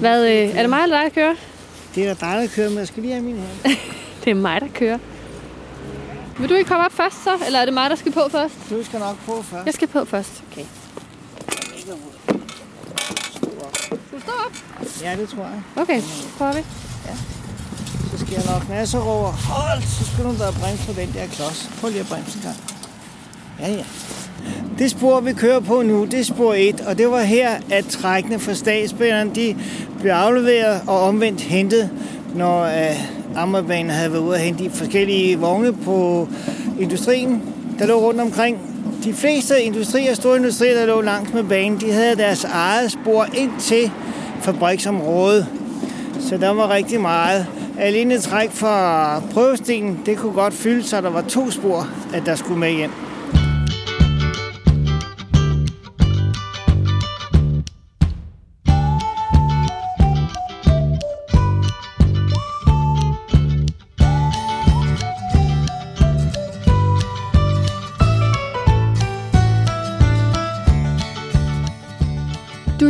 Hvad, øh, er det mig eller dig, der kører? Det er da dig, der kører, men jeg skal lige have min her. Det er mig, der kører. Vil du ikke komme op først så, eller er det mig, der skal på først? Du skal nok på først. Jeg skal på først. Okay. Skal du stå op? Ja, det tror jeg. Okay, prøver vi. Så skal jeg nok masser over. Hold, så skal du da bremse på den der klods. Prøv lige at bremse en gang. Ja, ja. Det spor, vi kører på nu, det er spor 1, og det var her, at trækkene fra statsbanerne, de blev afleveret og omvendt hentet, når øh, Amagerbanen havde været ude at hente de forskellige vogne på industrien, der lå rundt omkring. De fleste industrier, store industrier, der lå langs med banen, de havde deres eget spor ind til fabriksområdet. Så der var rigtig meget. Alene træk fra prøvestenen, det kunne godt fylde, så der var to spor, at der skulle med hjem.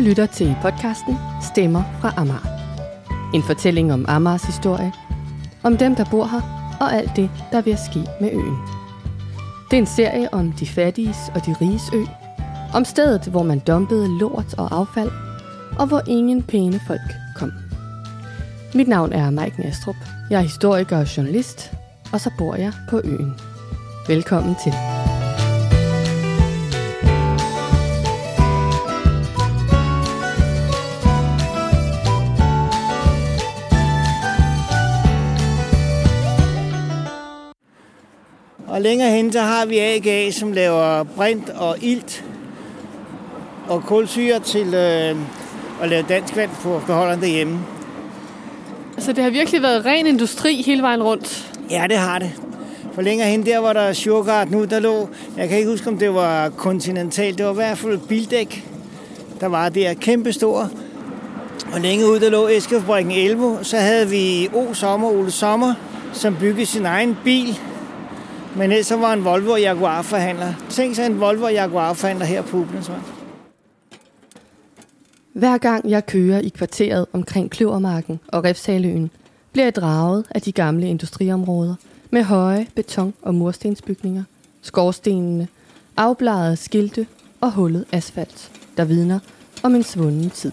Lytter til podcasten Stemmer fra Amager. En fortælling om Amagers historie, om dem, der bor her, og alt det, der vil ske med øen. Det er en serie om de fattiges og de riges ø, om stedet, hvor man dumpede lort og affald, og hvor ingen pæne folk kom. Mit navn er Mike Næstrup. Jeg er historiker og journalist, og så bor jeg på øen. Velkommen til. Længere hen, så har vi AGA, som laver brint og ilt og kulsyre til øh, at lave dansk vand på beholderen derhjemme. Altså, det har virkelig været ren industri hele vejen rundt. Ja, det har det. For længere hen, der var der Shurgard nu, der lå, jeg kan ikke huske, om det var Continental, det var i hvert fald bildæk, der var der kæmpestor. Og længere ud, der lå Eskefabrikken Elvo, så havde vi O Sommer, Ole Sommer, som byggede sin egen bil, men ellers så var en Volvo Jaguar forhandler. Tænk sig en Volvo Jaguar forhandler her på Ublandsvej. Hver gang jeg kører i kvarteret omkring Kløvermarken og Refsaløen, bliver jeg draget af de gamle industriområder med høje beton- og murstensbygninger, skorstenene, afbladede skilte og hullet asfalt, der vidner om en svunden tid.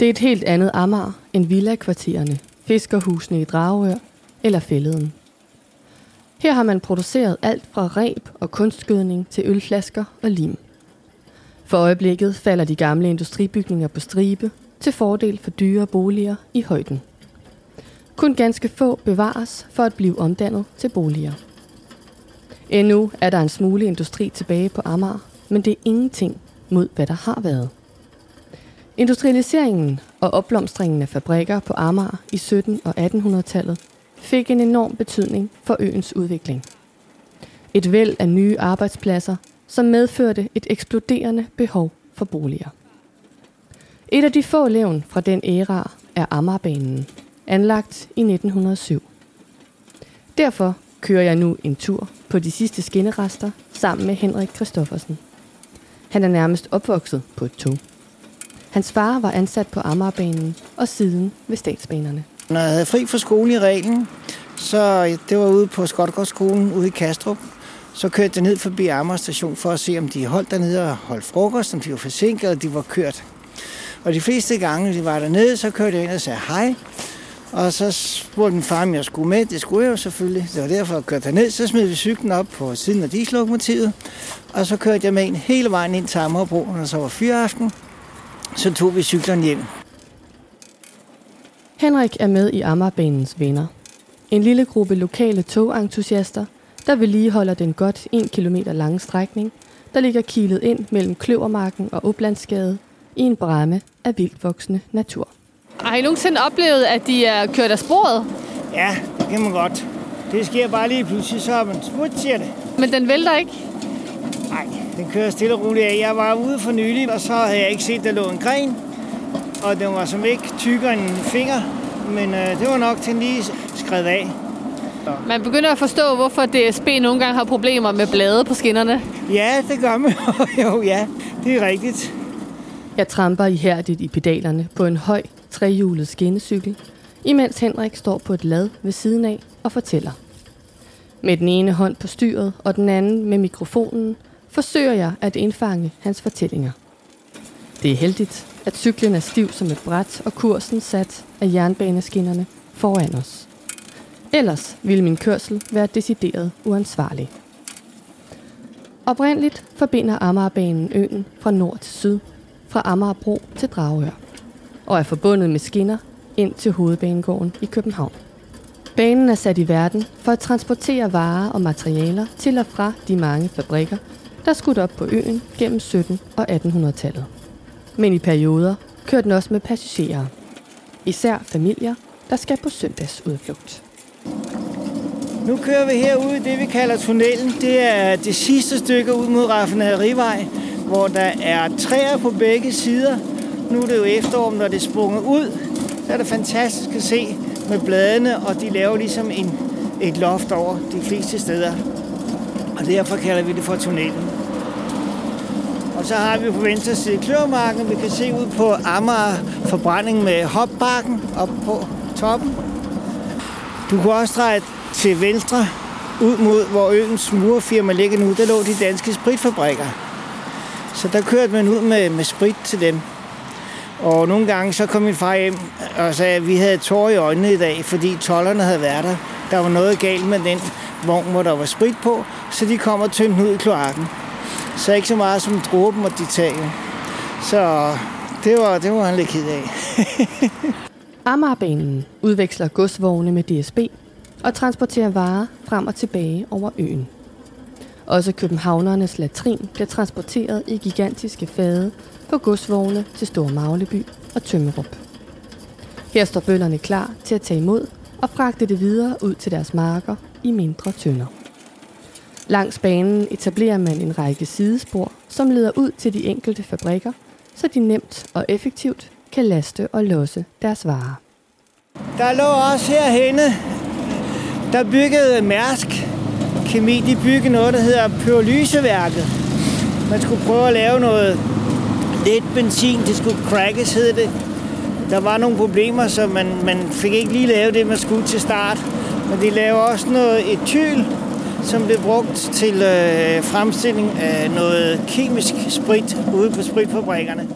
Det er et helt andet Amager end villakvartererne, fiskerhusene i Dragør eller Fælleden. Her har man produceret alt fra reb og kunstgødning til ølflasker og lim. For øjeblikket falder de gamle industribygninger på stribe til fordel for dyre boliger i højden. Kun ganske få bevares for at blive omdannet til boliger. Endnu er der en smule industri tilbage på Amager, men det er ingenting mod hvad der har været. Industrialiseringen og opblomstringen af fabrikker på Amager i 17- og 1800-tallet fik en enorm betydning for øens udvikling. Et væld af nye arbejdspladser, som medførte et eksploderende behov for boliger. Et af de få levn fra den æra er Amagerbanen, anlagt i 1907. Derfor kører jeg nu en tur på de sidste skinnerester sammen med Henrik Christoffersen. Han er nærmest opvokset på et tog. Hans far var ansat på Amagerbanen og siden ved statsbanerne. Når jeg havde fri fra skole i reglen, så det var ude på Skotgårdsskolen ude i Kastrup, så kørte jeg ned forbi Amager station for at se, om de holdt dernede og holdt frokost, om de var forsinket, og de var kørt. Og de fleste gange, de var dernede, så kørte jeg ind og sagde hej. Og så spurgte min far, om jeg skulle med. Det skulle jeg jo selvfølgelig. Det var derfor, jeg kørte derned. Så smed vi cyklen op på siden af diesellokomotivet. Og så kørte jeg med en hele vejen ind til Amagerbro, når så var fyraften. Så tog vi cyklerne hjem. Henrik er med i Amagerbanens venner. En lille gruppe lokale togentusiaster, der vedligeholder den godt 1 km lange strækning, der ligger kilet ind mellem Kløvermarken og Oplandsgade i en bræmme af vildvoksende natur. Har I nogensinde oplevet, at de er kørt af sporet? Ja, det kan man godt. Det sker bare lige pludselig, så er man smut, siger det. Men den vælter ikke? Nej, den kører stille og roligt af. Jeg var ude for nylig, og så havde jeg ikke set, der lå en gren. Og den var som ikke tykkere end en finger. Men øh, det var nok til lige skrevet af. Man begynder at forstå, hvorfor DSB nogle gange har problemer med blade på skinnerne. Ja, det gør man jo. jo, ja, det er rigtigt. Jeg tramper ihærdigt i pedalerne på en høj, trehjulet skinnecykel, imens Henrik står på et lad ved siden af og fortæller. Med den ene hånd på styret og den anden med mikrofonen, forsøger jeg at indfange hans fortællinger. Det er heldigt, at cyklen er stiv som et bræt og kursen sat af jernbaneskinnerne foran os. Ellers ville min kørsel være decideret uansvarlig. Oprindeligt forbinder Amagerbanen øen fra nord til syd, fra Amagerbro til Dragør, og er forbundet med skinner ind til hovedbanegården i København. Banen er sat i verden for at transportere varer og materialer til og fra de mange fabrikker, der skudt op på øen gennem 17- og 1800-tallet. Men i perioder kører den også med passagerer. Især familier, der skal på søndagsudflugt. Nu kører vi herude i det, vi kalder tunnelen. Det er det sidste stykke ud mod Raffinerivej, hvor der er træer på begge sider. Nu er det jo efterår, når det er sprunget ud. Så er det fantastisk at se med bladene, og de laver ligesom en, et loft over de fleste steder. Og derfor kalder vi det for tunnelen. Og så har vi på venstre side Kløvermarken. Vi kan se ud på Amager forbrænding med hopbakken op på toppen. Du kunne også dreje til venstre ud mod, hvor øens murfirma ligger nu. Der lå de danske spritfabrikker. Så der kørte man ud med, med sprit til dem. Og nogle gange så kom min far hjem og sagde, at vi havde tårer i øjnene i dag, fordi tollerne havde været der. Der var noget galt med den vogn, hvor der var sprit på, så de kom og tømte ud i kloakken. Så ikke så meget som dråben og de tage. Så det var, det var han lidt ked af. Amagerbanen udveksler godsvogne med DSB og transporterer varer frem og tilbage over øen. Også københavnernes latrin bliver transporteret i gigantiske fade på godsvogne til Store Magleby og Tømmerup. Her står bøllerne klar til at tage imod og fragte det videre ud til deres marker i mindre tønder. Langs banen etablerer man en række sidespor, som leder ud til de enkelte fabrikker, så de nemt og effektivt kan laste og losse deres varer. Der lå også herhenne, der byggede Mærsk Kemi, de byggede noget, der hedder Pyrolyseværket. Man skulle prøve at lave noget lidt benzin, det skulle crackes, hed det. Der var nogle problemer, så man, man fik ikke lige lavet det, man skulle til start. Men de laver også noget etyl, som blev brugt til øh, fremstilling af noget kemisk sprit ude på spritfabrikkerne.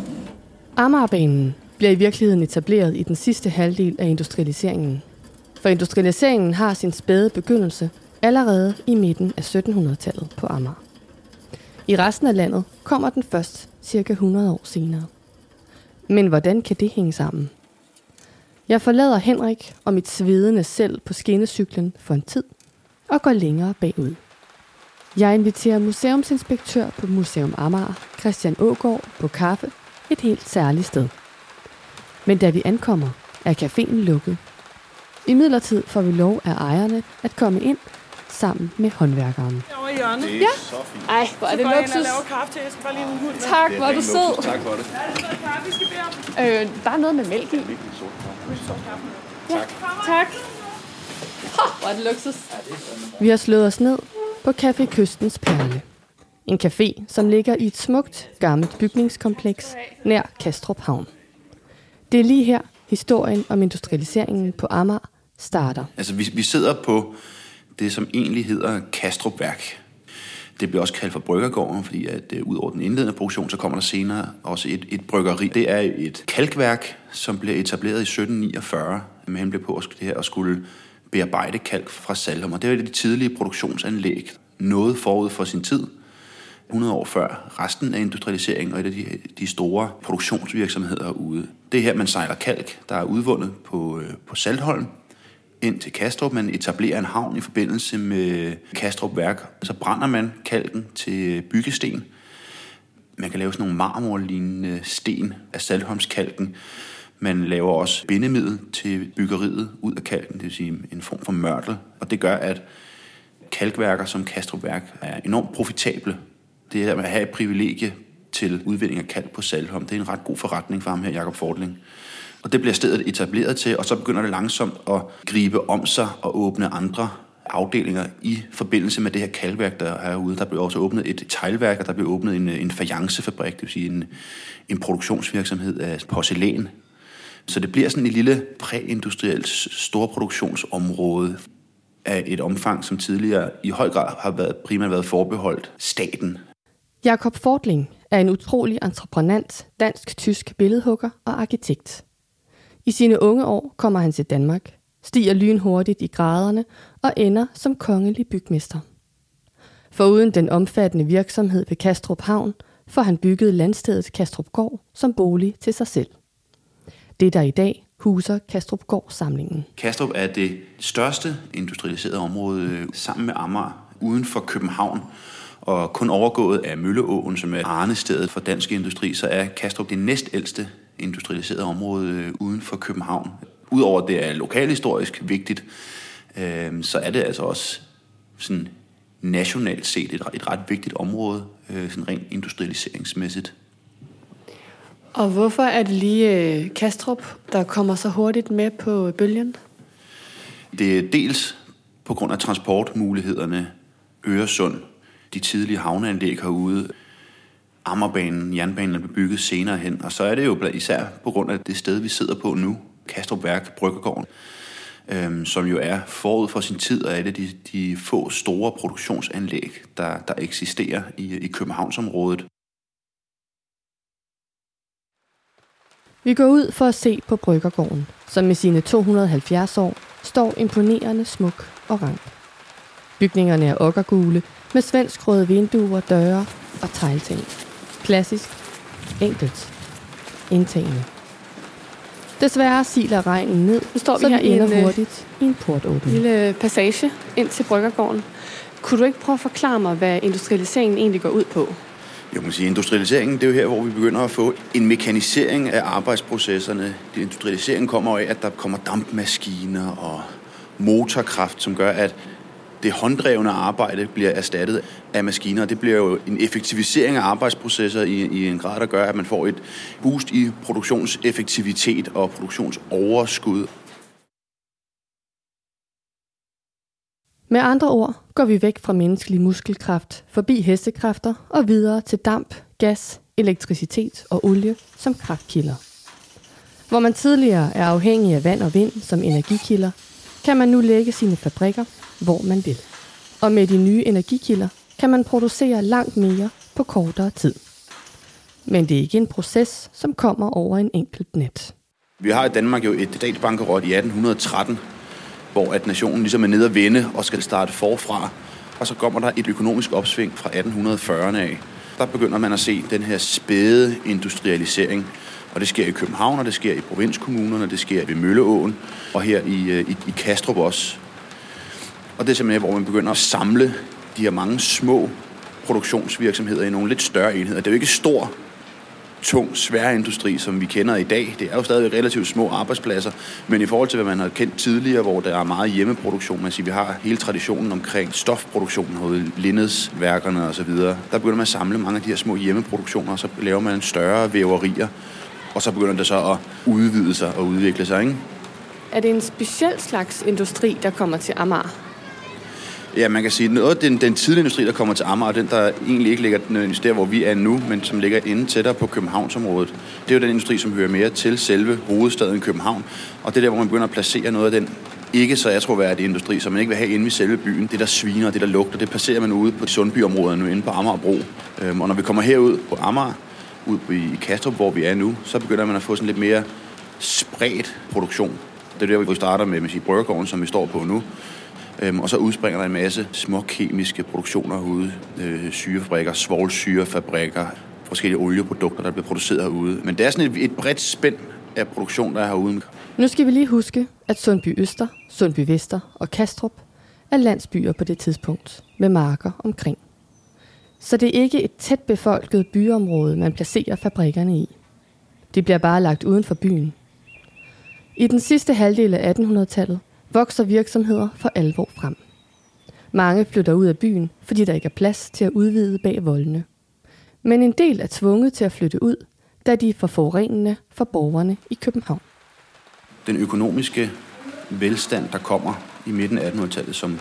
Amagerbanen bliver i virkeligheden etableret i den sidste halvdel af industrialiseringen. For industrialiseringen har sin spæde begyndelse allerede i midten af 1700-tallet på Amager. I resten af landet kommer den først cirka 100 år senere. Men hvordan kan det hænge sammen? Jeg forlader Henrik og mit svedende selv på skinnecyklen for en tid og går længere bagud. Jeg inviterer museumsinspektør på Museum Amager, Christian Ågaard, på kaffe et helt særligt sted. Men da vi ankommer, er caféen lukket. I midlertid får vi lov af ejerne at komme ind sammen med håndværkeren. Over i hjørnet. Det er Ja. så fint. Ej, hvor er Så det går jeg ind og luksus. laver kaffe til. Jeg skal bare lige en hund med. Tak, hvor er du sød. luksus. Tak for det. Er det noget kaffe, vi skal bede om? Øh, der er noget med mælk i. Virkelig sort kaffe. Tak. Tak. Hvor er det luksus. Vi har slået os ned på Café Kystens Perle. En café, som ligger i et smukt, gammelt bygningskompleks nær Kastrup Havn. Det er lige her, historien om industrialiseringen på Amager starter. Altså, vi, vi sidder på det, som egentlig hedder Kastrupværk. Det bliver også kaldt for Bryggergården, fordi at uh, ud over den indledende produktion, så kommer der senere også et, et bryggeri. Det er et kalkværk, som blev etableret i 1749 med henblik på at, det her, at skulle bearbejde kalk fra Salum. Og det var et af de tidlige produktionsanlæg. Noget forud for sin tid. 100 år før resten af industrialiseringen og et af de, de store produktionsvirksomheder ude. Det er her, man sejler kalk, der er udvundet på, øh, på Saltholm, ind til Kastrup. Man etablerer en havn i forbindelse med Kastrup Værk. Så brænder man kalken til byggesten. Man kan lave sådan nogle marmorlignende sten af saltholmskalken. Man laver også bindemiddel til byggeriet ud af kalken, det vil sige en form for mørtel. Og det gør, at kalkværker som Kastrupværk er enormt profitable. Det her med at have et privilegie til udvinding af kalk på Salholm, det er en ret god forretning for ham her, Jakob Fordling. Og det bliver stedet etableret til, og så begynder det langsomt at gribe om sig og åbne andre afdelinger i forbindelse med det her kalværk, der er herude. Der blev også åbnet et teglværk, og der blev åbnet en, en fajancefabrik, det vil sige en, en produktionsvirksomhed af porcelæn, så det bliver sådan et lille præindustrielt storproduktionsområde af et omfang, som tidligere i høj grad har været, primært været forbeholdt staten. Jakob Fortling er en utrolig entreprenant, dansk-tysk billedhugger og arkitekt. I sine unge år kommer han til Danmark, stiger lynhurtigt i graderne og ender som kongelig bygmester. Foruden den omfattende virksomhed ved Kastrup Havn, får han bygget landstedet Kastrup Gård som bolig til sig selv. Det der i dag huser Kastrup Gård samlingen. Kastrup er det største industrialiserede område øh, sammen med Amager uden for København. Og kun overgået af Mølleåen, som er arnestedet for dansk industri, så er Kastrup det næstældste industrialiserede område øh, uden for København. Udover at det er lokalhistorisk vigtigt, øh, så er det altså også sådan nationalt set et, et ret vigtigt område, øh, sådan rent industrialiseringsmæssigt. Og hvorfor er det lige øh, Kastrup, der kommer så hurtigt med på bølgen? Det er dels på grund af transportmulighederne Øresund, de tidlige havneanlæg herude, Ammerbanen, jernbanen er bygget senere hen, og så er det jo især på grund af det sted, vi sidder på nu, Kastrup Værk, Bryggegården, øhm, som jo er forud for sin tid, og er det de, de få store produktionsanlæg, der, der eksisterer i, i Københavnsområdet. Vi går ud for at se på Bryggergården, som med sine 270 år står imponerende smuk og rank. Bygningerne er okkergule med svensk røde vinduer, døre og teglting. Klassisk, enkelt, indtagende. Desværre siler regnen ned, nu står vi så her vi ender en, øh, hurtigt i en portåbning. lille passage ind til Bryggergården. Kunne du ikke prøve at forklare mig, hvad industrialiseringen egentlig går ud på? Jeg må sige, industrialiseringen, det er jo her, hvor vi begynder at få en mekanisering af arbejdsprocesserne. Industrialiseringen kommer af, at der kommer dampmaskiner og motorkraft, som gør, at det hånddrevne arbejde bliver erstattet af maskiner. Det bliver jo en effektivisering af arbejdsprocesser i, i en grad, der gør, at man får et boost i produktionseffektivitet og produktionsoverskud. Med andre ord går vi væk fra menneskelig muskelkraft, forbi hestekræfter og videre til damp, gas, elektricitet og olie som kraftkilder. Hvor man tidligere er afhængig af vand og vind som energikilder, kan man nu lægge sine fabrikker, hvor man vil. Og med de nye energikilder kan man producere langt mere på kortere tid. Men det er ikke en proces, som kommer over en enkelt nat. Vi har i Danmark jo et statsbankerot i 1813, hvor at nationen ligesom er nede at vende og skal starte forfra. Og så kommer der et økonomisk opsving fra 1840'erne af. Der begynder man at se den her spæde industrialisering. Og det sker i København, og det sker i provinskommunerne, det sker ved Mølleåen, og her i, øh, i, i Kastrup også. Og det er simpelthen, hvor man begynder at samle de her mange små produktionsvirksomheder i nogle lidt større enheder. Det er jo ikke stor tung, svær industri, som vi kender i dag. Det er jo stadig relativt små arbejdspladser, men i forhold til, hvad man har kendt tidligere, hvor der er meget hjemmeproduktion, man siger, vi har hele traditionen omkring stofproduktionen hos Lindesværkerne osv., der begynder man at samle mange af de her små hjemmeproduktioner, og så laver man større væverier, og så begynder det så at udvide sig og udvikle sig, ikke? Er det en speciel slags industri, der kommer til Amager? Ja, man kan sige, noget den, den tidlige industri, der kommer til Amager, den der egentlig ikke ligger øh, nødvendigvis der, hvor vi er nu, men som ligger inde tættere på Københavnsområdet. Det er jo den industri, som hører mere til selve hovedstaden København. Og det er der, hvor man begynder at placere noget af den ikke så attråværdige industri, som man ikke vil have inde i selve byen. Det, der sviner, det, der lugter, det placerer man ude på Sundbyområderne, inde på Amagerbro. Øhm, og når vi kommer herud på Amager, ud i Kastrup, hvor vi er nu, så begynder man at få sådan lidt mere spredt produktion. Det er der, vi starter med, med Bryggergården, som vi står på nu. Øhm, og så udspringer der en masse små kemiske produktioner herude. Øh, syrefabrikker, svovlsyrefabrikker, forskellige olieprodukter, der bliver produceret herude. Men det er sådan et, et bredt spænd af produktion, der er herude. Nu skal vi lige huske, at Sundby Øster, Sundby Vester og Kastrup er landsbyer på det tidspunkt, med marker omkring. Så det er ikke et tæt befolket byområde, man placerer fabrikkerne i. De bliver bare lagt uden for byen. I den sidste halvdel af 1800-tallet vokser virksomheder for alvor frem. Mange flytter ud af byen, fordi der ikke er plads til at udvide bag voldene. Men en del er tvunget til at flytte ud, da de er for forurenende for borgerne i København. Den økonomiske velstand, der kommer i midten af 1800-tallet, som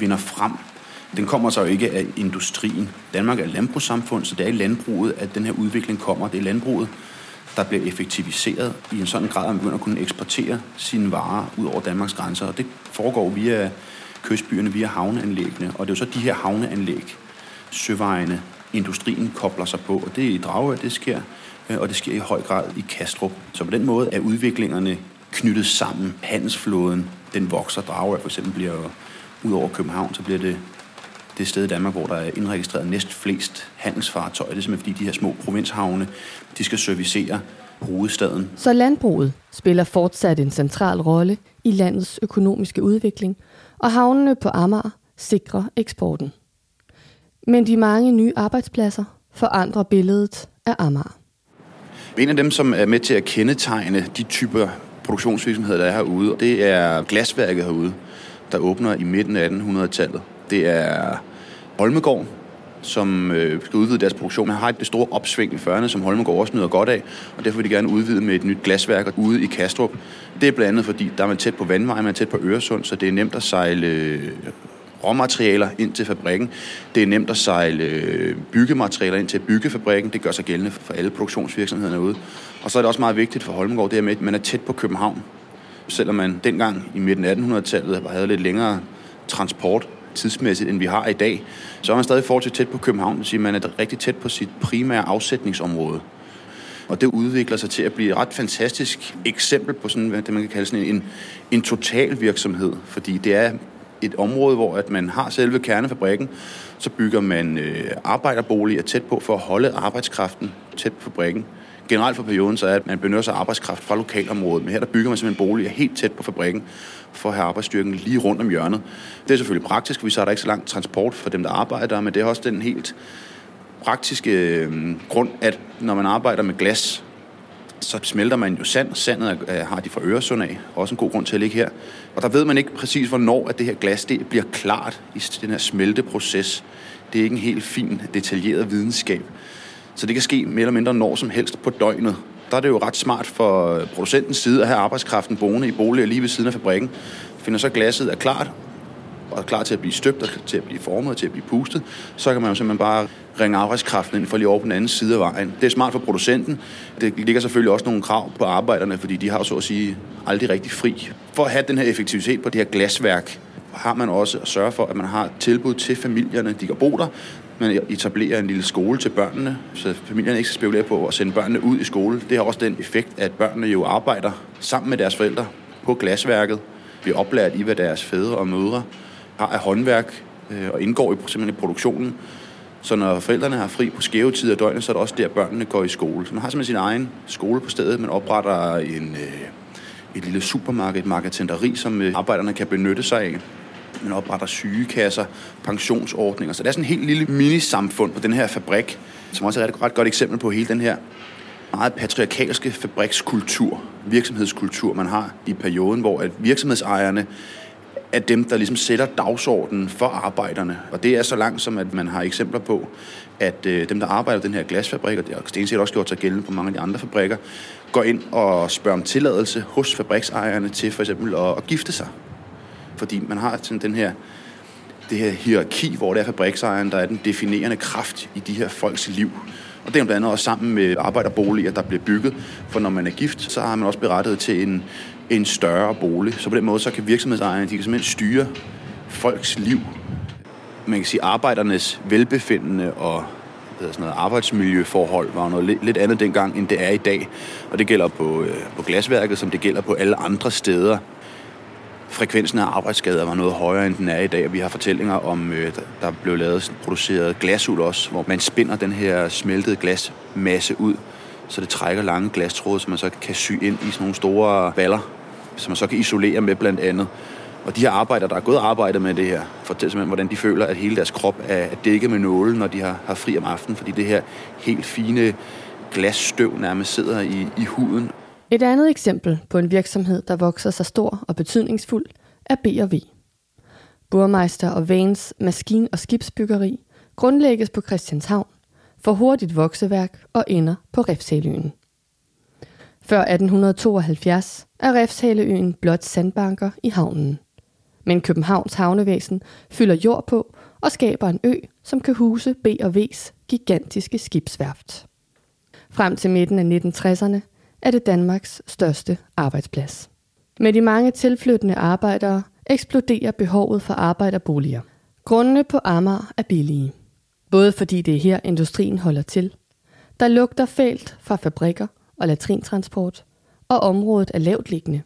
vinder frem, den kommer så jo ikke af industrien. Danmark er et landbrugssamfund, så det er i landbruget, at den her udvikling kommer. Det er landbruget, der bliver effektiviseret i en sådan grad, at man begynder at kunne eksportere sine varer ud over Danmarks grænser. Og det foregår via kystbyerne, via havneanlæggene. Og det er jo så de her havneanlæg, søvejene, industrien kobler sig på. Og det er i Dragør, det sker, øh, og det sker i høj grad i Kastrup. Så på den måde er udviklingerne knyttet sammen. Handelsflåden, den vokser. Dragør for eksempel bliver ud over København, så bliver det det sted i Danmark, hvor der er indregistreret næst flest handelsfartøjer. Det er simpelthen fordi de her små provinshavne, de skal servicere hovedstaden. Så landbruget spiller fortsat en central rolle i landets økonomiske udvikling, og havnene på Amager sikrer eksporten. Men de mange nye arbejdspladser forandrer billedet af Amager. En af dem, som er med til at kendetegne de typer produktionsvirksomheder, der er herude, det er glasværket herude, der åbner i midten af 1800-tallet. Det er Holmegård, som øh, skal udvide deres produktion. Man har et store opsving i 40'erne, som Holmegård også nyder godt af, og derfor vil de gerne udvide med et nyt glasværk ude i Kastrup. Det er blandt andet, fordi der er man tæt på vandvejen, man er tæt på Øresund, så det er nemt at sejle øh, råmaterialer ind til fabrikken. Det er nemt at sejle øh, byggematerialer ind til byggefabrikken. Det gør sig gældende for alle produktionsvirksomhederne ude. Og så er det også meget vigtigt for Holmegård, det her med, at man er tæt på København. Selvom man dengang i midten af 1800-tallet havde lidt længere transport tidsmæssigt, end vi har i dag, så er man stadig forholdsvis tæt på København. Det vil sige, man er rigtig tæt på sit primære afsætningsområde. Og det udvikler sig til at blive et ret fantastisk eksempel på sådan, hvad det man kan kalde sådan en, en total virksomhed. Fordi det er et område, hvor at man har selve kernefabrikken, så bygger man øh, arbejderboliger tæt på for at holde arbejdskraften tæt på fabrikken. Generelt for perioden så er, at man benytter sig af arbejdskraft fra lokalområdet, men her der bygger man simpelthen boliger helt tæt på fabrikken, for at have arbejdsstyrken lige rundt om hjørnet. Det er selvfølgelig praktisk, for så er der ikke så lang transport for dem, der arbejder, men det er også den helt praktiske øh, grund, at når man arbejder med glas, så smelter man jo sand. Sandet er, har de fra Øresund af. Også en god grund til at ligge her. Og der ved man ikke præcis, hvornår at det her glas det bliver klart i den her smelteproces. Det er ikke en helt fin, detaljeret videnskab. Så det kan ske mere eller mindre når som helst på døgnet. Der er det jo ret smart for producentens side at have arbejdskraften boende i boliger lige ved siden af fabrikken. Finder så glasset er klart, og er klar til at blive støbt, og til at blive formet, til at blive pustet, så kan man jo simpelthen bare ringe arbejdskraften ind for lige over på den anden side af vejen. Det er smart for producenten. Det ligger selvfølgelig også nogle krav på arbejderne, fordi de har jo så at sige aldrig rigtig fri. For at have den her effektivitet på det her glasværk, har man også at sørge for, at man har tilbud til familierne, de kan bo der, man etablerer en lille skole til børnene, så familierne ikke skal spekulere på at sende børnene ud i skole. Det har også den effekt, at børnene jo arbejder sammen med deres forældre på glasværket, bliver oplært i, hvad deres fædre og mødre har af håndværk øh, og indgår i, simpelthen i produktionen. Så når forældrene har fri på skæve tider af døgnet, så er det også der, børnene går i skole. Så man har simpelthen sin egen skole på stedet. Man opretter en, øh, et lille supermarked, et marketenteri, som øh, arbejderne kan benytte sig af. Man opretter sygekasser, pensionsordninger. Så det er sådan en helt lille minisamfund på den her fabrik, som også er et ret godt eksempel på hele den her meget patriarkalske fabrikskultur, virksomhedskultur, man har i perioden, hvor at virksomhedsejerne er dem, der ligesom sætter dagsordenen for arbejderne. Og det er så langt som, at man har eksempler på, at øh, dem, der arbejder i den her glasfabrik, og det har stenset også gjort sig gældende på mange af de andre fabrikker, går ind og spørger om tilladelse hos fabriksejerne til for eksempel at, at gifte sig. Fordi man har sådan den her, det her hierarki, hvor det er fabriksejeren, der er den definerende kraft i de her folks liv. Og det er blandt andet også sammen med arbejderboliger, der bliver bygget. For når man er gift, så har man også berettet til en, en større bolig. Så på den måde, så kan virksomhedsejerne, de kan simpelthen styre folks liv. Man kan sige, arbejdernes velbefindende og sådan noget, arbejdsmiljøforhold var noget lidt, lidt andet dengang, end det er i dag. Og det gælder på, øh, på glasværket, som det gælder på alle andre steder frekvensen af arbejdsskader var noget højere, end den er i dag. Og vi har fortællinger om, øh, der blev lavet produceret glasuld også, hvor man spinder den her smeltede glasmasse ud, så det trækker lange glastråde, som man så kan sy ind i sådan nogle store baller, som man så kan isolere med blandt andet. Og de her arbejdere, der har gået arbejdet med det her, fortæller simpelthen, hvordan de føler, at hele deres krop er dækket med nåle, når de har, har fri om aftenen, fordi det her helt fine glasstøv nærmest sidder i, i huden. Et andet eksempel på en virksomhed, der vokser sig stor og betydningsfuld, er B&V. Burmeister og Vans maskin- og skibsbyggeri grundlægges på Christianshavn for hurtigt vokseværk og ender på Refshaleøen. Før 1872 er Refshaleøen blot sandbanker i havnen. Men Københavns havnevæsen fylder jord på og skaber en ø, som kan huse B&V's gigantiske skibsværft. Frem til midten af 1960'erne er det Danmarks største arbejdsplads. Med de mange tilflyttende arbejdere eksploderer behovet for arbejderboliger. Grundene på Amager er billige. Både fordi det er her, industrien holder til. Der lugter fælt fra fabrikker og latrintransport, og området er lavt liggende.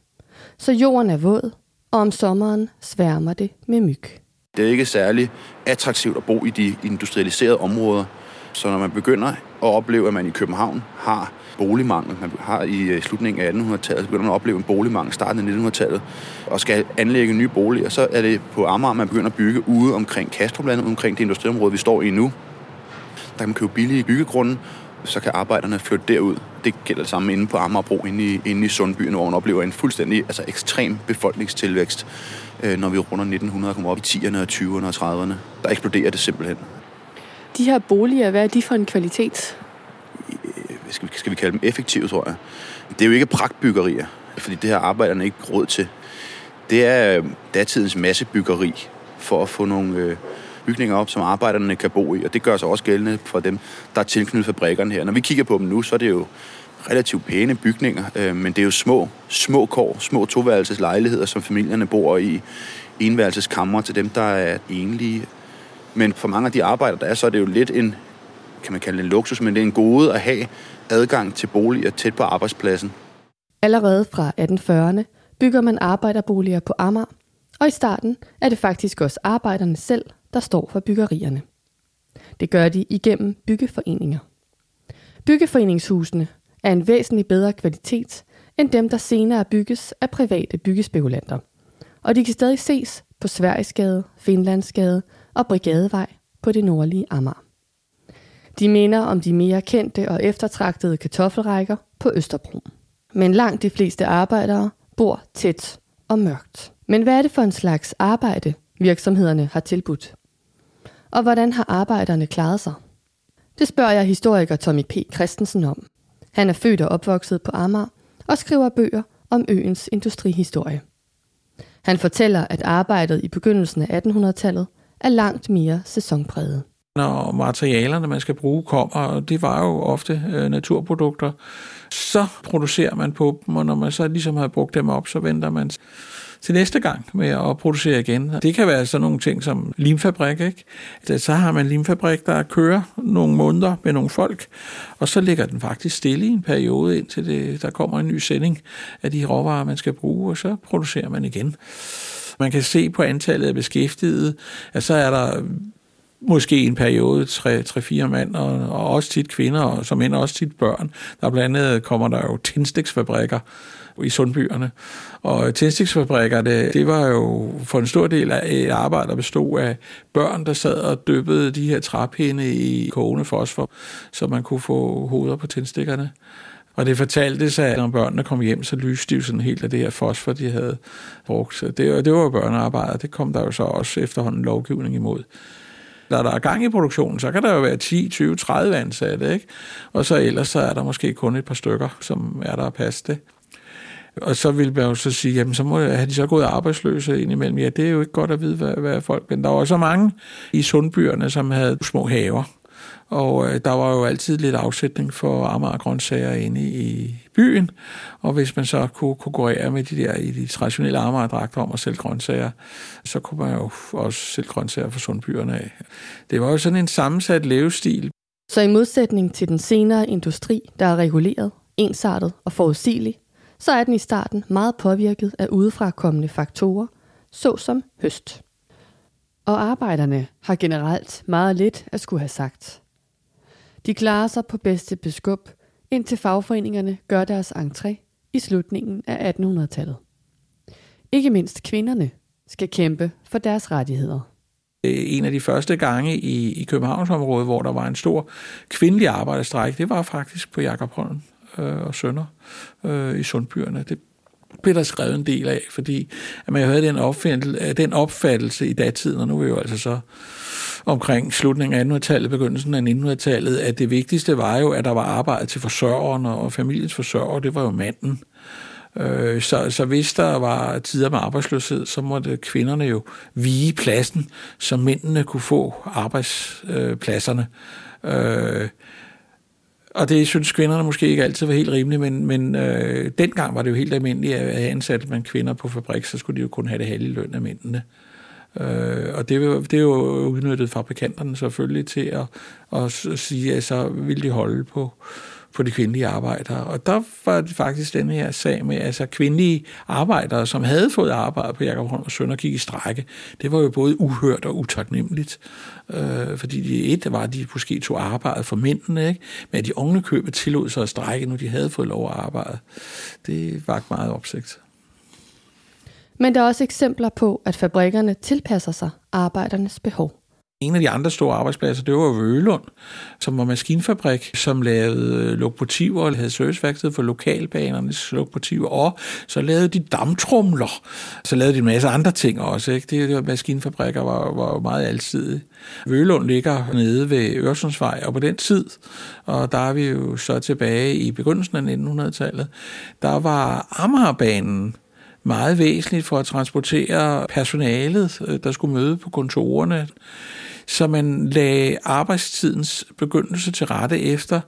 Så jorden er våd, og om sommeren sværmer det med myg. Det er ikke særlig attraktivt at bo i de industrialiserede områder. Så når man begynder at opleve, at man i København har boligmangel, man har i øh, slutningen af 1800-tallet, så begynder man at opleve en boligmangel starten af 1900-tallet, og skal anlægge nye boliger, så er det på Amager, man begynder at bygge ude omkring Kastruplandet, omkring det industriområde, vi står i nu. Der kan man købe billige byggegrunde, så kan arbejderne flytte derud. Det gælder det samme inde på Amagerbro, inde i, inde i Sundbyen, hvor man oplever en fuldstændig altså ekstrem befolkningstilvækst, øh, når vi runder 1900 og kommer op i 10'erne, 20'erne og 30'erne. Der eksploderer det simpelthen. De her boliger, hvad er de for en kvalitet? Skal skal vi kalde dem effektive, tror jeg. Det er jo ikke pragtbyggerier, fordi det har arbejderne ikke råd til. Det er øh, datidens massebyggeri for at få nogle øh, bygninger op, som arbejderne kan bo i, og det gør sig også gældende for dem, der er tilknyttet fabrikkerne her. Når vi kigger på dem nu, så er det jo relativt pæne bygninger, øh, men det er jo små, små kår, små toværelses lejligheder, som familierne bor i, enværelseskammer til dem, der er enlige. Men for mange af de arbejder, der er, så er det jo lidt en, kan man kalde det en luksus, men det er en gode at have adgang til boliger tæt på arbejdspladsen. Allerede fra 1840'erne bygger man arbejderboliger på Amager, og i starten er det faktisk også arbejderne selv, der står for byggerierne. Det gør de igennem byggeforeninger. Byggeforeningshusene er en væsentlig bedre kvalitet end dem, der senere bygges af private byggespekulanter. Og de kan stadig ses på Sverigesgade, Finlandsgade og Brigadevej på det nordlige Amager. De minder om de mere kendte og eftertragtede kartoffelrækker på Østerbro. Men langt de fleste arbejdere bor tæt og mørkt. Men hvad er det for en slags arbejde, virksomhederne har tilbudt? Og hvordan har arbejderne klaret sig? Det spørger jeg historiker Tommy P. Christensen om. Han er født og opvokset på Amager og skriver bøger om øens industrihistorie. Han fortæller, at arbejdet i begyndelsen af 1800-tallet er langt mere sæsonpræget. Når materialerne, man skal bruge, kommer, og det var jo ofte øh, naturprodukter, så producerer man på dem, og når man så ligesom har brugt dem op, så venter man til næste gang med at producere igen. Det kan være sådan nogle ting som limfabrik, ikke? Så har man limfabrik, der kører nogle måneder med nogle folk, og så ligger den faktisk stille i en periode, indtil det, der kommer en ny sending af de råvarer, man skal bruge, og så producerer man igen. Man kan se på antallet af beskæftigede, at så er der måske en periode, tre-fire mand, og, og også tit kvinder, og som end også tit børn. Der blandt andet kommer der jo tændstiksfabrikker i sundbyerne. Og tændstiksfabrikker, det, det var jo for en stor del af et arbejde, der bestod af børn, der sad og dyppede de her træpinde i kogende fosfor, så man kunne få hoveder på tændstikkerne. Og det fortalte sig, at når børnene kom hjem, så lyste de jo sådan helt af det her fosfor, de havde brugt. Så det, det var jo børnearbejde, det kom der jo så også efterhånden lovgivning imod. Når der er gang i produktionen, så kan der jo være 10, 20, 30 ansatte, ikke? Og så ellers så er der måske kun et par stykker, som er der at passe det. Og så vil man jo så sige, jamen så må har de så gået arbejdsløse indimellem. Ja, det er jo ikke godt at vide, hvad, hvad folk... Men der var så mange i sundbyerne, som havde små haver. Og øh, der var jo altid lidt afsætning for Amager grøntsager inde i byen. Og hvis man så kunne konkurrere med de der i de traditionelle Amager-dragter om at sælge grøntsager, så kunne man jo også sælge grøntsager for sundbyerne af. Det var jo sådan en sammensat levestil. Så i modsætning til den senere industri, der er reguleret, ensartet og forudsigelig, så er den i starten meget påvirket af udefrakommende faktorer, såsom høst. Og arbejderne har generelt meget lidt at skulle have sagt. De klarer sig på bedste beskub, indtil fagforeningerne gør deres entré i slutningen af 1800-tallet. Ikke mindst kvinderne skal kæmpe for deres rettigheder. Øh, en af de første gange i, i Københavnsområdet, hvor der var en stor kvindelig arbejderstræk, det var faktisk på Jakobholm øh, og Sønder øh, i Sundbyerne. Det blev der skrevet en del af, fordi at man havde den opfattelse, øh, den opfattelse i datiden, og nu er vi jo altså så omkring slutningen af 1800-tallet, begyndelsen af 1900-tallet, at det vigtigste var jo, at der var arbejde til forsørgeren og familiens forsørger, det var jo manden. Øh, så, så hvis der var tider med arbejdsløshed, så måtte kvinderne jo vige pladsen, så mændene kunne få arbejdspladserne. Øh, og det synes kvinderne måske ikke altid var helt rimeligt, men, men øh, dengang var det jo helt almindeligt, at ansatte man kvinder på fabrik, så skulle de jo kun have det halve løn af mændene. Øh, og det, det er jo udnyttet fabrikanterne selvfølgelig til at, at sige, at så ville de holde på, på de kvindelige arbejdere. Og der var det faktisk den her sag med altså kvindelige arbejdere, som havde fået arbejde på Jakob Holm og Søn og gik i strække. Det var jo både uhørt og utaknemmeligt. Øh, fordi de, et var, at de måske tog arbejde for mændene, ikke? men at de unge købet tillod sig at strække, når de havde fået lov at arbejde. Det var meget opsigt. Men der er også eksempler på, at fabrikkerne tilpasser sig arbejdernes behov. En af de andre store arbejdspladser, det var Vølund, som var maskinfabrik, som lavede øh, lokomotiver og havde serviceværksted for lokalbanernes lokomotiver, og så lavede de damtrumler. Så lavede de en masse andre ting også. Ikke? Det, det var maskinfabrikker var, var meget alsidige. Vølund ligger nede ved Øresundsvej, og på den tid, og der er vi jo så tilbage i begyndelsen af 1900-tallet, der var Amagerbanen meget væsentligt for at transportere personalet, øh, der skulle møde på kontorerne. Så man lagde arbejdstidens begyndelse til rette efter,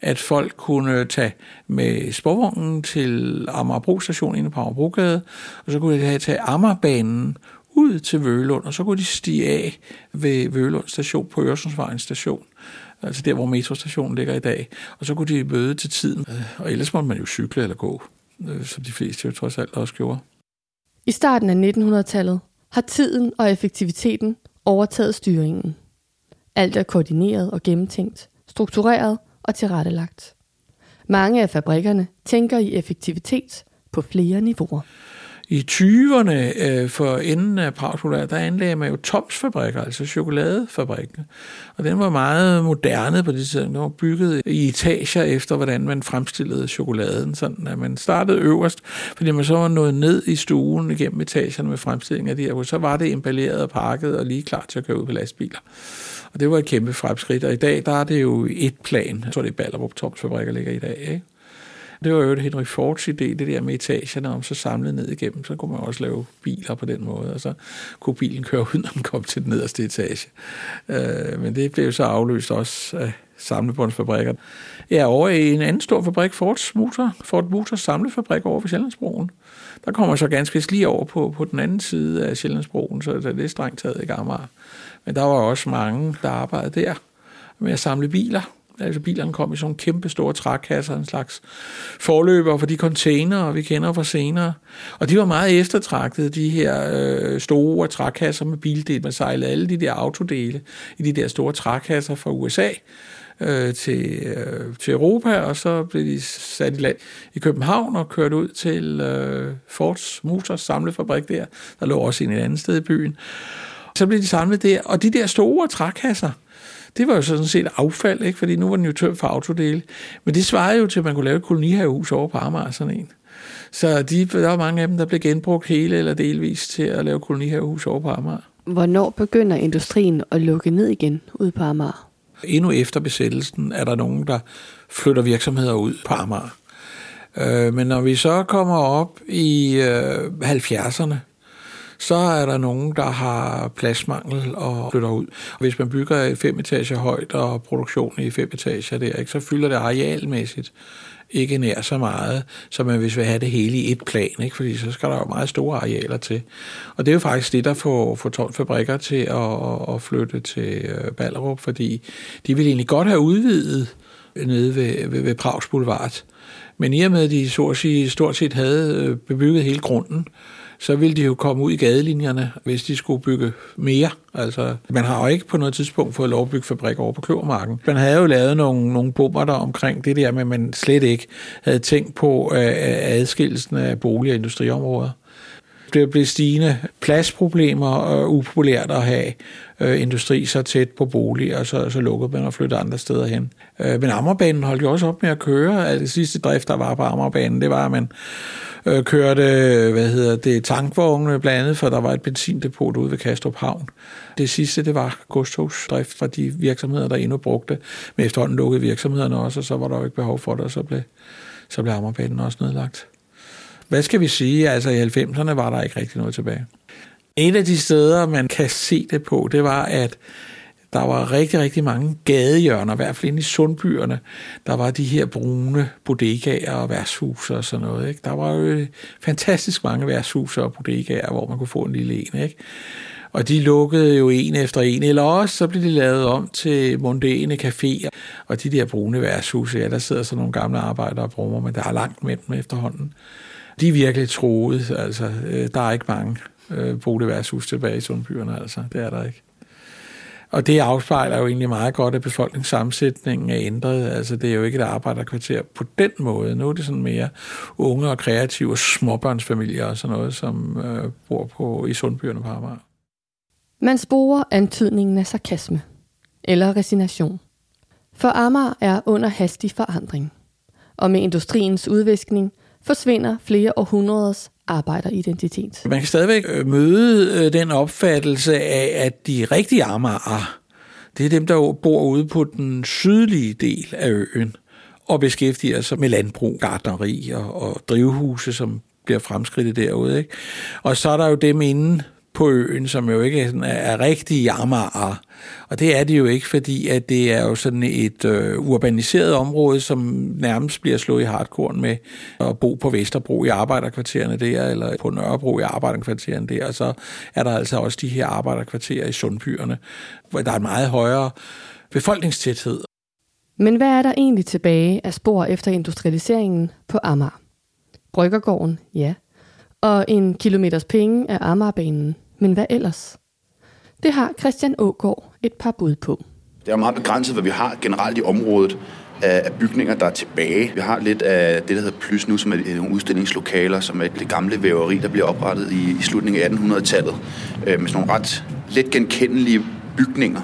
at folk kunne tage med sporvognen til Amagerbro station inde på Amagerbrogade, og så kunne de tage Amagerbanen ud til Vølund, og så kunne de stige af ved Vølund station på Øresundsvejen station altså der, hvor metrostationen ligger i dag. Og så kunne de møde til tiden, øh, og ellers måtte man jo cykle eller gå, øh, som de fleste jo trods alt også gjorde. I starten af 1900-tallet har tiden og effektiviteten overtaget styringen. Alt er koordineret og gennemtænkt, struktureret og tilrettelagt. Mange af fabrikkerne tænker i effektivitet på flere niveauer. I 20'erne øh, for enden af Pragskolær, der anlagde man jo Toms-fabrikker, altså chokoladefabrikken. Og den var meget moderne på det tidspunkt. Den var bygget i etager efter, hvordan man fremstillede chokoladen. Sådan at man startede øverst, fordi man så var nået ned i stuen igennem etagerne med fremstilling af de her. Så var det emballeret og pakket og lige klar til at køre ud på lastbiler. Og det var et kæmpe fremskridt. Og i dag, der er det jo et plan. Jeg tror, det er Ballerup Toms fabrikker ligger i dag. Ikke? Det var jo et Henry Fords idé, det der med etagerne, om så samlet ned igennem, så kunne man også lave biler på den måde, og så kunne bilen køre ud, når man kom til den nederste etage. Øh, men det blev så afløst også af samlebåndsfabrikker. Ja, over i en anden stor fabrik, Fords Motor, Ford Motors samlefabrik over ved Sjællandsbroen. Der kommer så ganske lige over på, på den anden side af Sjællandsbroen, så det er strengt taget i Amager. Men der var også mange, der arbejdede der med at samle biler, Altså bilerne kom i sådan kæmpe store trækasser, en slags forløber for de container, vi kender fra senere. Og de var meget eftertragtede, de her øh, store trækasser med bildel. Man sejlede alle de der autodele i de der store trækasser fra USA øh, til, øh, til Europa, og så blev de sat i land i København og kørt ud til øh, Fords Motors samlefabrik der. Der lå også en et andet sted i byen. Så blev de samlet der, og de der store trækasser, det var jo sådan set affald, ikke? fordi nu var den jo tømt for autodele. Men det svarede jo til, at man kunne lave et kolonihavehus over på Amager, sådan en. Så de, der var mange af dem, der blev genbrugt hele eller delvis til at lave kolonihavehus over på Amager. Hvornår begynder industrien at lukke ned igen ud på Amager? Endnu efter besættelsen er der nogen, der flytter virksomheder ud på Amager. Øh, men når vi så kommer op i 70'erne, så er der nogen, der har pladsmangel og flytter ud. Hvis man bygger fem etager højt og produktion i fem etager der, ikke, så fylder det arealmæssigt ikke nær så meget, som man hvis vil have det hele i et plan, ikke? fordi så skal der jo meget store arealer til. Og det er jo faktisk det, der får, får 12 fabrikker til at, at flytte til øh, Ballerup, fordi de ville egentlig godt have udvidet nede ved, ved, ved Prags Boulevard. Men i og med, at de så at sige, stort set havde øh, bebygget hele grunden, så ville de jo komme ud i gadelinjerne, hvis de skulle bygge mere. Altså, man har jo ikke på noget tidspunkt fået lov at bygge fabrik over på Kløvermarken. Man havde jo lavet nogle, nogle bomber der omkring det der, men man slet ikke havde tænkt på øh, adskillelsen af bolig- og industriområder. Det blev stigende pladsproblemer og upopulært at have øh, industri så tæt på bolig, og så, så lukkede man og flyttede andre steder hen. Øh, men Ammerbanen holdt jo også op med at køre. Altså, det sidste drift, der var på Ammerbanen, det var, at man øh, kørte, hvad hedder det, tankvogne blandt andet, for der var et benzindepot ude ved Kastrup Havn. Det sidste, det var godstogsdrift fra de virksomheder, der endnu brugte, men efterhånden lukkede virksomhederne også, og så var der jo ikke behov for det, og så blev, så blev Ammerbanen også nedlagt. Hvad skal vi sige? Altså i 90'erne var der ikke rigtig noget tilbage. En af de steder, man kan se det på, det var, at Der var rigtig, rigtig mange gadehjørner, i hvert fald inde i sundbyerne. Der var de her brune bodegaer og værtshuse og sådan noget. Ikke? Der var jo øh, fantastisk mange værtshuse og bodegaer, hvor man kunne få en lille en. Ikke? Og de lukkede jo en efter en, eller også så blev de lavet om til mondæne caféer. Og de der brune værtshuse, ja, der sidder så nogle gamle arbejdere og brummer, men der er langt med dem efterhånden. De er virkelig troet, altså øh, der er ikke mange øh, boligværshus tilbage i sundbyerne, altså det er der ikke. Og det afspejler jo egentlig meget godt, at befolkningssammensætningen er ændret. Altså, det er jo ikke et arbejderkvarter på den måde. Nu er det sådan mere unge og kreative småbørnsfamilier og sådan noget, som øh, bor på, i sundbyerne på Amager. Man sporer antydningen af sarkasme eller resignation. For Amager er under hastig forandring. Og med industriens udviskning forsvinder flere århundreders arbejderidentitet. Man kan stadigvæk øh, møde øh, den opfattelse af, at de rigtige Amager, det er dem, der bor ude på den sydlige del af øen og beskæftiger sig med landbrug, gardneri og, og drivhuse, som bliver fremskridtet derude. Ikke? Og så er der jo dem inden på øen, som jo ikke er, sådan, er rigtige Amager. Og det er det jo ikke, fordi at det er jo sådan et øh, urbaniseret område, som nærmest bliver slået i hardcore med at bo på Vesterbro i arbejderkvartererne der, eller på Nørrebro i arbejderkvartererne der, og så er der altså også de her arbejderkvarterer i sundbyerne, hvor der er en meget højere befolkningstæthed. Men hvad er der egentlig tilbage af spor efter industrialiseringen på Amager? Bryggergården, ja. Og en kilometers penge af Amagerbanen, men hvad ellers? Det har Christian Ågård et par bud på. Det er meget begrænset, hvad vi har generelt i området af bygninger, der er tilbage. Vi har lidt af det, der hedder Plus nu, som er nogle udstillingslokaler, som er det gamle væveri, der bliver oprettet i, i slutningen af 1800-tallet, øh, med sådan nogle ret let genkendelige bygninger,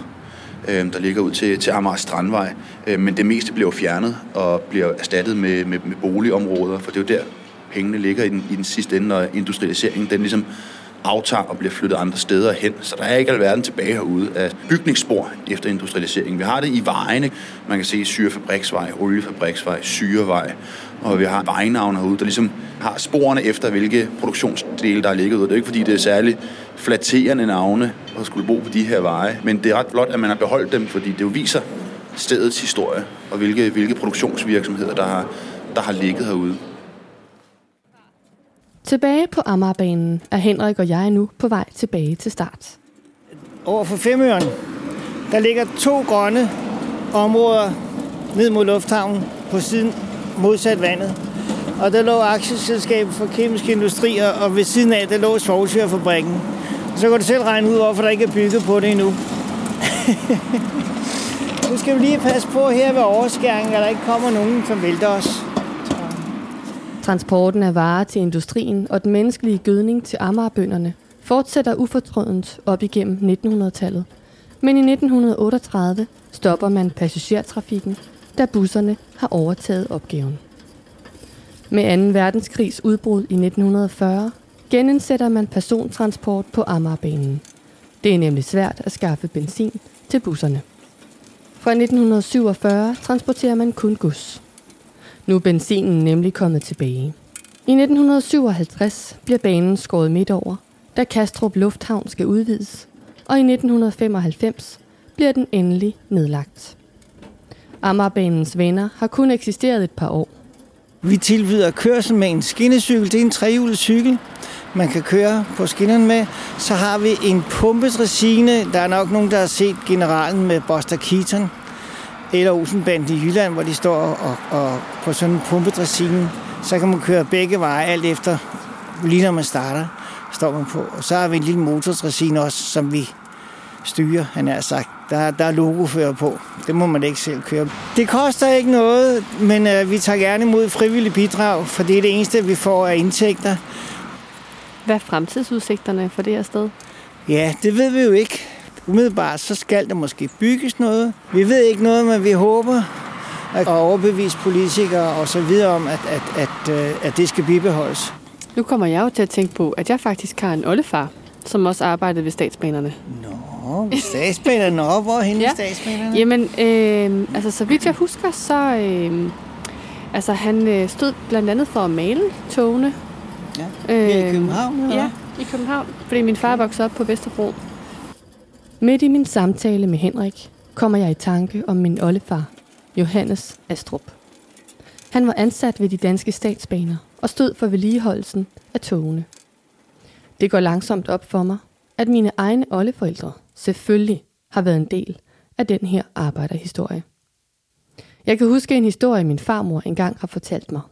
øh, der ligger ud til, til Amager Strandvej. Øh, men det meste bliver fjernet og bliver erstattet med, med, med boligområder, for det er jo der, pengene ligger i den, i den sidste ende, når industrialiseringen den ligesom aftager og bliver flyttet andre steder hen. Så der er ikke alverden tilbage herude af bygningsspor efter industrialiseringen. Vi har det i vejene. Man kan se Syrefabriksvej, Oliefabriksvej, Syrevej, og vi har vejnavne herude, der ligesom har sporene efter, hvilke produktionsdele, der er ligget ud. Det er ikke, fordi det er særlig flatterende navne at skulle bo på de her veje, men det er ret flot, at man har beholdt dem, fordi det jo viser stedets historie, og hvilke, hvilke produktionsvirksomheder, der har, der har ligget herude. Tilbage på Amagerbanen er Henrik og jeg nu på vej tilbage til start. Over for Femøren, der ligger to grønne områder ned mod lufthavnen på siden modsat vandet. Og der lå aktieselskabet for kemiske industrier, og ved siden af, der lå svovlsyrfabrikken. Så kan du selv regne ud, hvorfor der ikke er bygget på det endnu. nu skal vi lige passe på her ved overskæringen, at der ikke kommer nogen, som vælter os. Transporten af varer til industrien og den menneskelige gødning til Amagerbønderne fortsætter ufortrødent op igennem 1900-tallet. Men i 1938 stopper man passagertrafikken, da busserne har overtaget opgaven. Med 2. verdenskrigs udbrud i 1940 genindsætter man persontransport på Amagerbanen. Det er nemlig svært at skaffe benzin til busserne. Fra 1947 transporterer man kun gods. Nu er benzinen nemlig kommet tilbage. I 1957 bliver banen skåret midt over, da Kastrup Lufthavn skal udvides, og i 1995 bliver den endelig nedlagt. Amagerbanens venner har kun eksisteret et par år. Vi tilbyder kørsel med en skinnecykel. Det er en trehjulet cykel, man kan køre på skinnerne med. Så har vi en pumpedressine. Der er nok nogen, der har set generalen med Buster Keaton eller Olsenbanden i Jylland, hvor de står og, og på sådan en pumpedressine. Så kan man køre begge veje, alt efter lige når man starter, står man på. Og så har vi en lille motordressine også, som vi styrer, han har sagt. Der, der er logofører på. Det må man ikke selv køre. Det koster ikke noget, men øh, vi tager gerne imod frivillige bidrag, for det er det eneste, vi får af indtægter. Hvad er fremtidsudsigterne for det her sted? Ja, det ved vi jo ikke. Umiddelbart så skal der måske bygges noget. Vi ved ikke noget, men vi håber at overbevise politikere og så videre om, at, at, at, at, at det skal bibeholdes. Nu kommer jeg jo til at tænke på, at jeg faktisk har en oldefar, som også arbejdede ved statsbanerne. Nå, statsbanerne. Nå, hvor henne ja. statsbanerne? Jamen, øh, altså så vidt jeg husker, så... Øh, altså han øh, stod blandt andet for at male togene. Ja, øh, i København, eller? Ja, i København. Fordi min far voksede op på Vesterbro. Midt i min samtale med Henrik kommer jeg i tanke om min oldefar, Johannes Astrup. Han var ansat ved de danske statsbaner og stod for vedligeholdelsen af togene. Det går langsomt op for mig, at mine egne oldeforældre selvfølgelig har været en del af den her arbejderhistorie. Jeg kan huske en historie, min farmor engang har fortalt mig.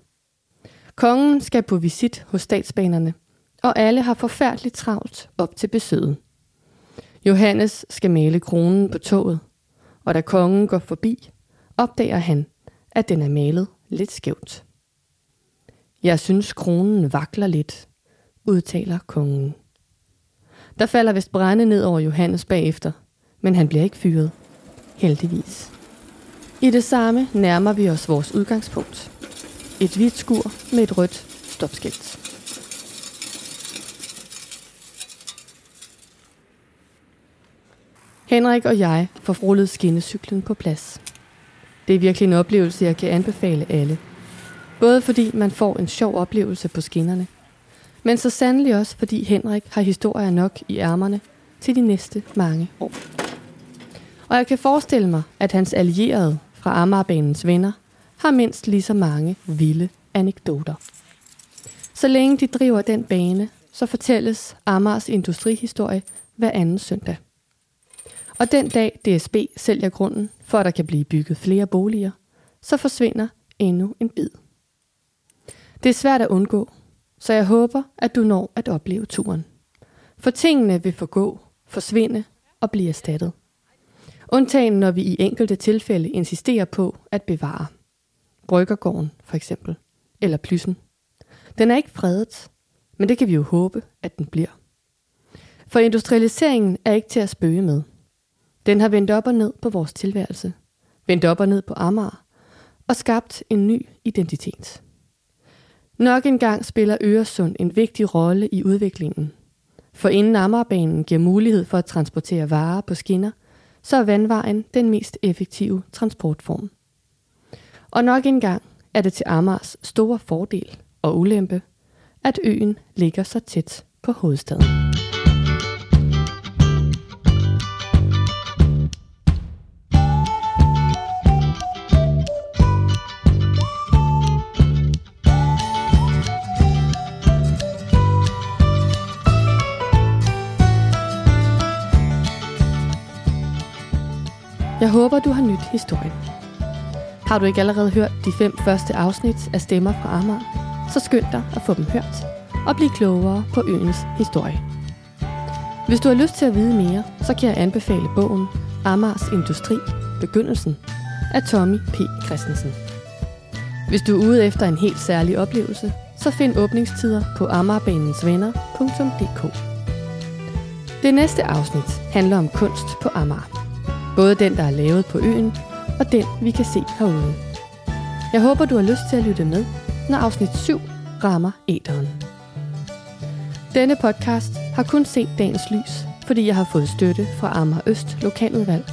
Kongen skal på visit hos statsbanerne, og alle har forfærdeligt travlt op til besøget. Johannes skal male kronen på toget, og da kongen går forbi, opdager han, at den er malet lidt skævt. Jeg synes, kronen vakler lidt, udtaler kongen. Der falder vist brænde ned over Johannes bagefter, men han bliver ikke fyret. Heldigvis. I det samme nærmer vi os vores udgangspunkt. Et hvidt skur med et rødt stopskilt. Henrik og jeg får rullet skinnecyklen på plads. Det er virkelig en oplevelse, jeg kan anbefale alle. Både fordi man får en sjov oplevelse på skinnerne, men så sandelig også fordi Henrik har historier nok i ærmerne til de næste mange år. Og jeg kan forestille mig, at hans allierede fra Amagerbanens venner har mindst lige så mange vilde anekdoter. Så længe de driver den bane, så fortælles Amars industrihistorie hver anden søndag. Og den dag DSB sælger grunden, for at der kan blive bygget flere boliger, så forsvinder endnu en bid. Det er svært at undgå, så jeg håber, at du når at opleve turen. For tingene vil forgå, forsvinde og blive erstattet. Undtagen når vi i enkelte tilfælde insisterer på at bevare. Bryggergården for eksempel, eller plyssen. Den er ikke fredet, men det kan vi jo håbe, at den bliver. For industrialiseringen er ikke til at spøge med – den har vendt op og ned på vores tilværelse, vendt op og ned på Amager, og skabt en ny identitet. Nok engang spiller Øresund en vigtig rolle i udviklingen. For inden Amagerbanen giver mulighed for at transportere varer på skinner, så er vandvejen den mest effektive transportform. Og nok engang er det til Amars store fordel og ulempe, at øen ligger så tæt på hovedstaden. Jeg håber, du har nyt historien. Har du ikke allerede hørt de fem første afsnit af Stemmer fra Amager, så skynd dig at få dem hørt og blive klogere på øens historie. Hvis du har lyst til at vide mere, så kan jeg anbefale bogen Amars Industri Begyndelsen af Tommy P. Christensen. Hvis du er ude efter en helt særlig oplevelse, så find åbningstider på amagerbanensvenner.dk. Det næste afsnit handler om kunst på Amager. Både den, der er lavet på øen, og den, vi kan se herude. Jeg håber, du har lyst til at lytte med, når afsnit 7 rammer æderen. Denne podcast har kun set dagens lys, fordi jeg har fået støtte fra Amager Øst Lokaludvalg,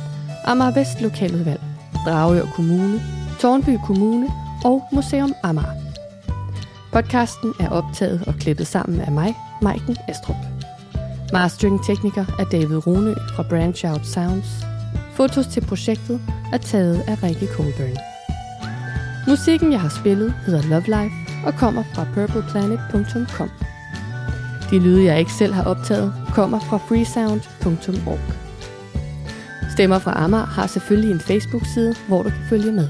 Amager Vest Lokaludvalg, Dragør Kommune, Tornby Kommune og Museum Amager. Podcasten er optaget og klippet sammen af mig, Maiken Astrup. Mastering-tekniker er David Rune fra Branch Out Sounds. Fotos til projektet er taget af Rikke Colburn. Musikken, jeg har spillet, hedder Love Life og kommer fra purpleplanet.com. De lyde, jeg ikke selv har optaget, kommer fra freesound.org. Stemmer fra Amager har selvfølgelig en Facebook-side, hvor du kan følge med.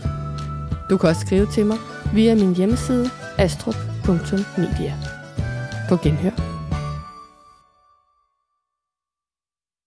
Du kan også skrive til mig via min hjemmeside astrup.media. På genhør.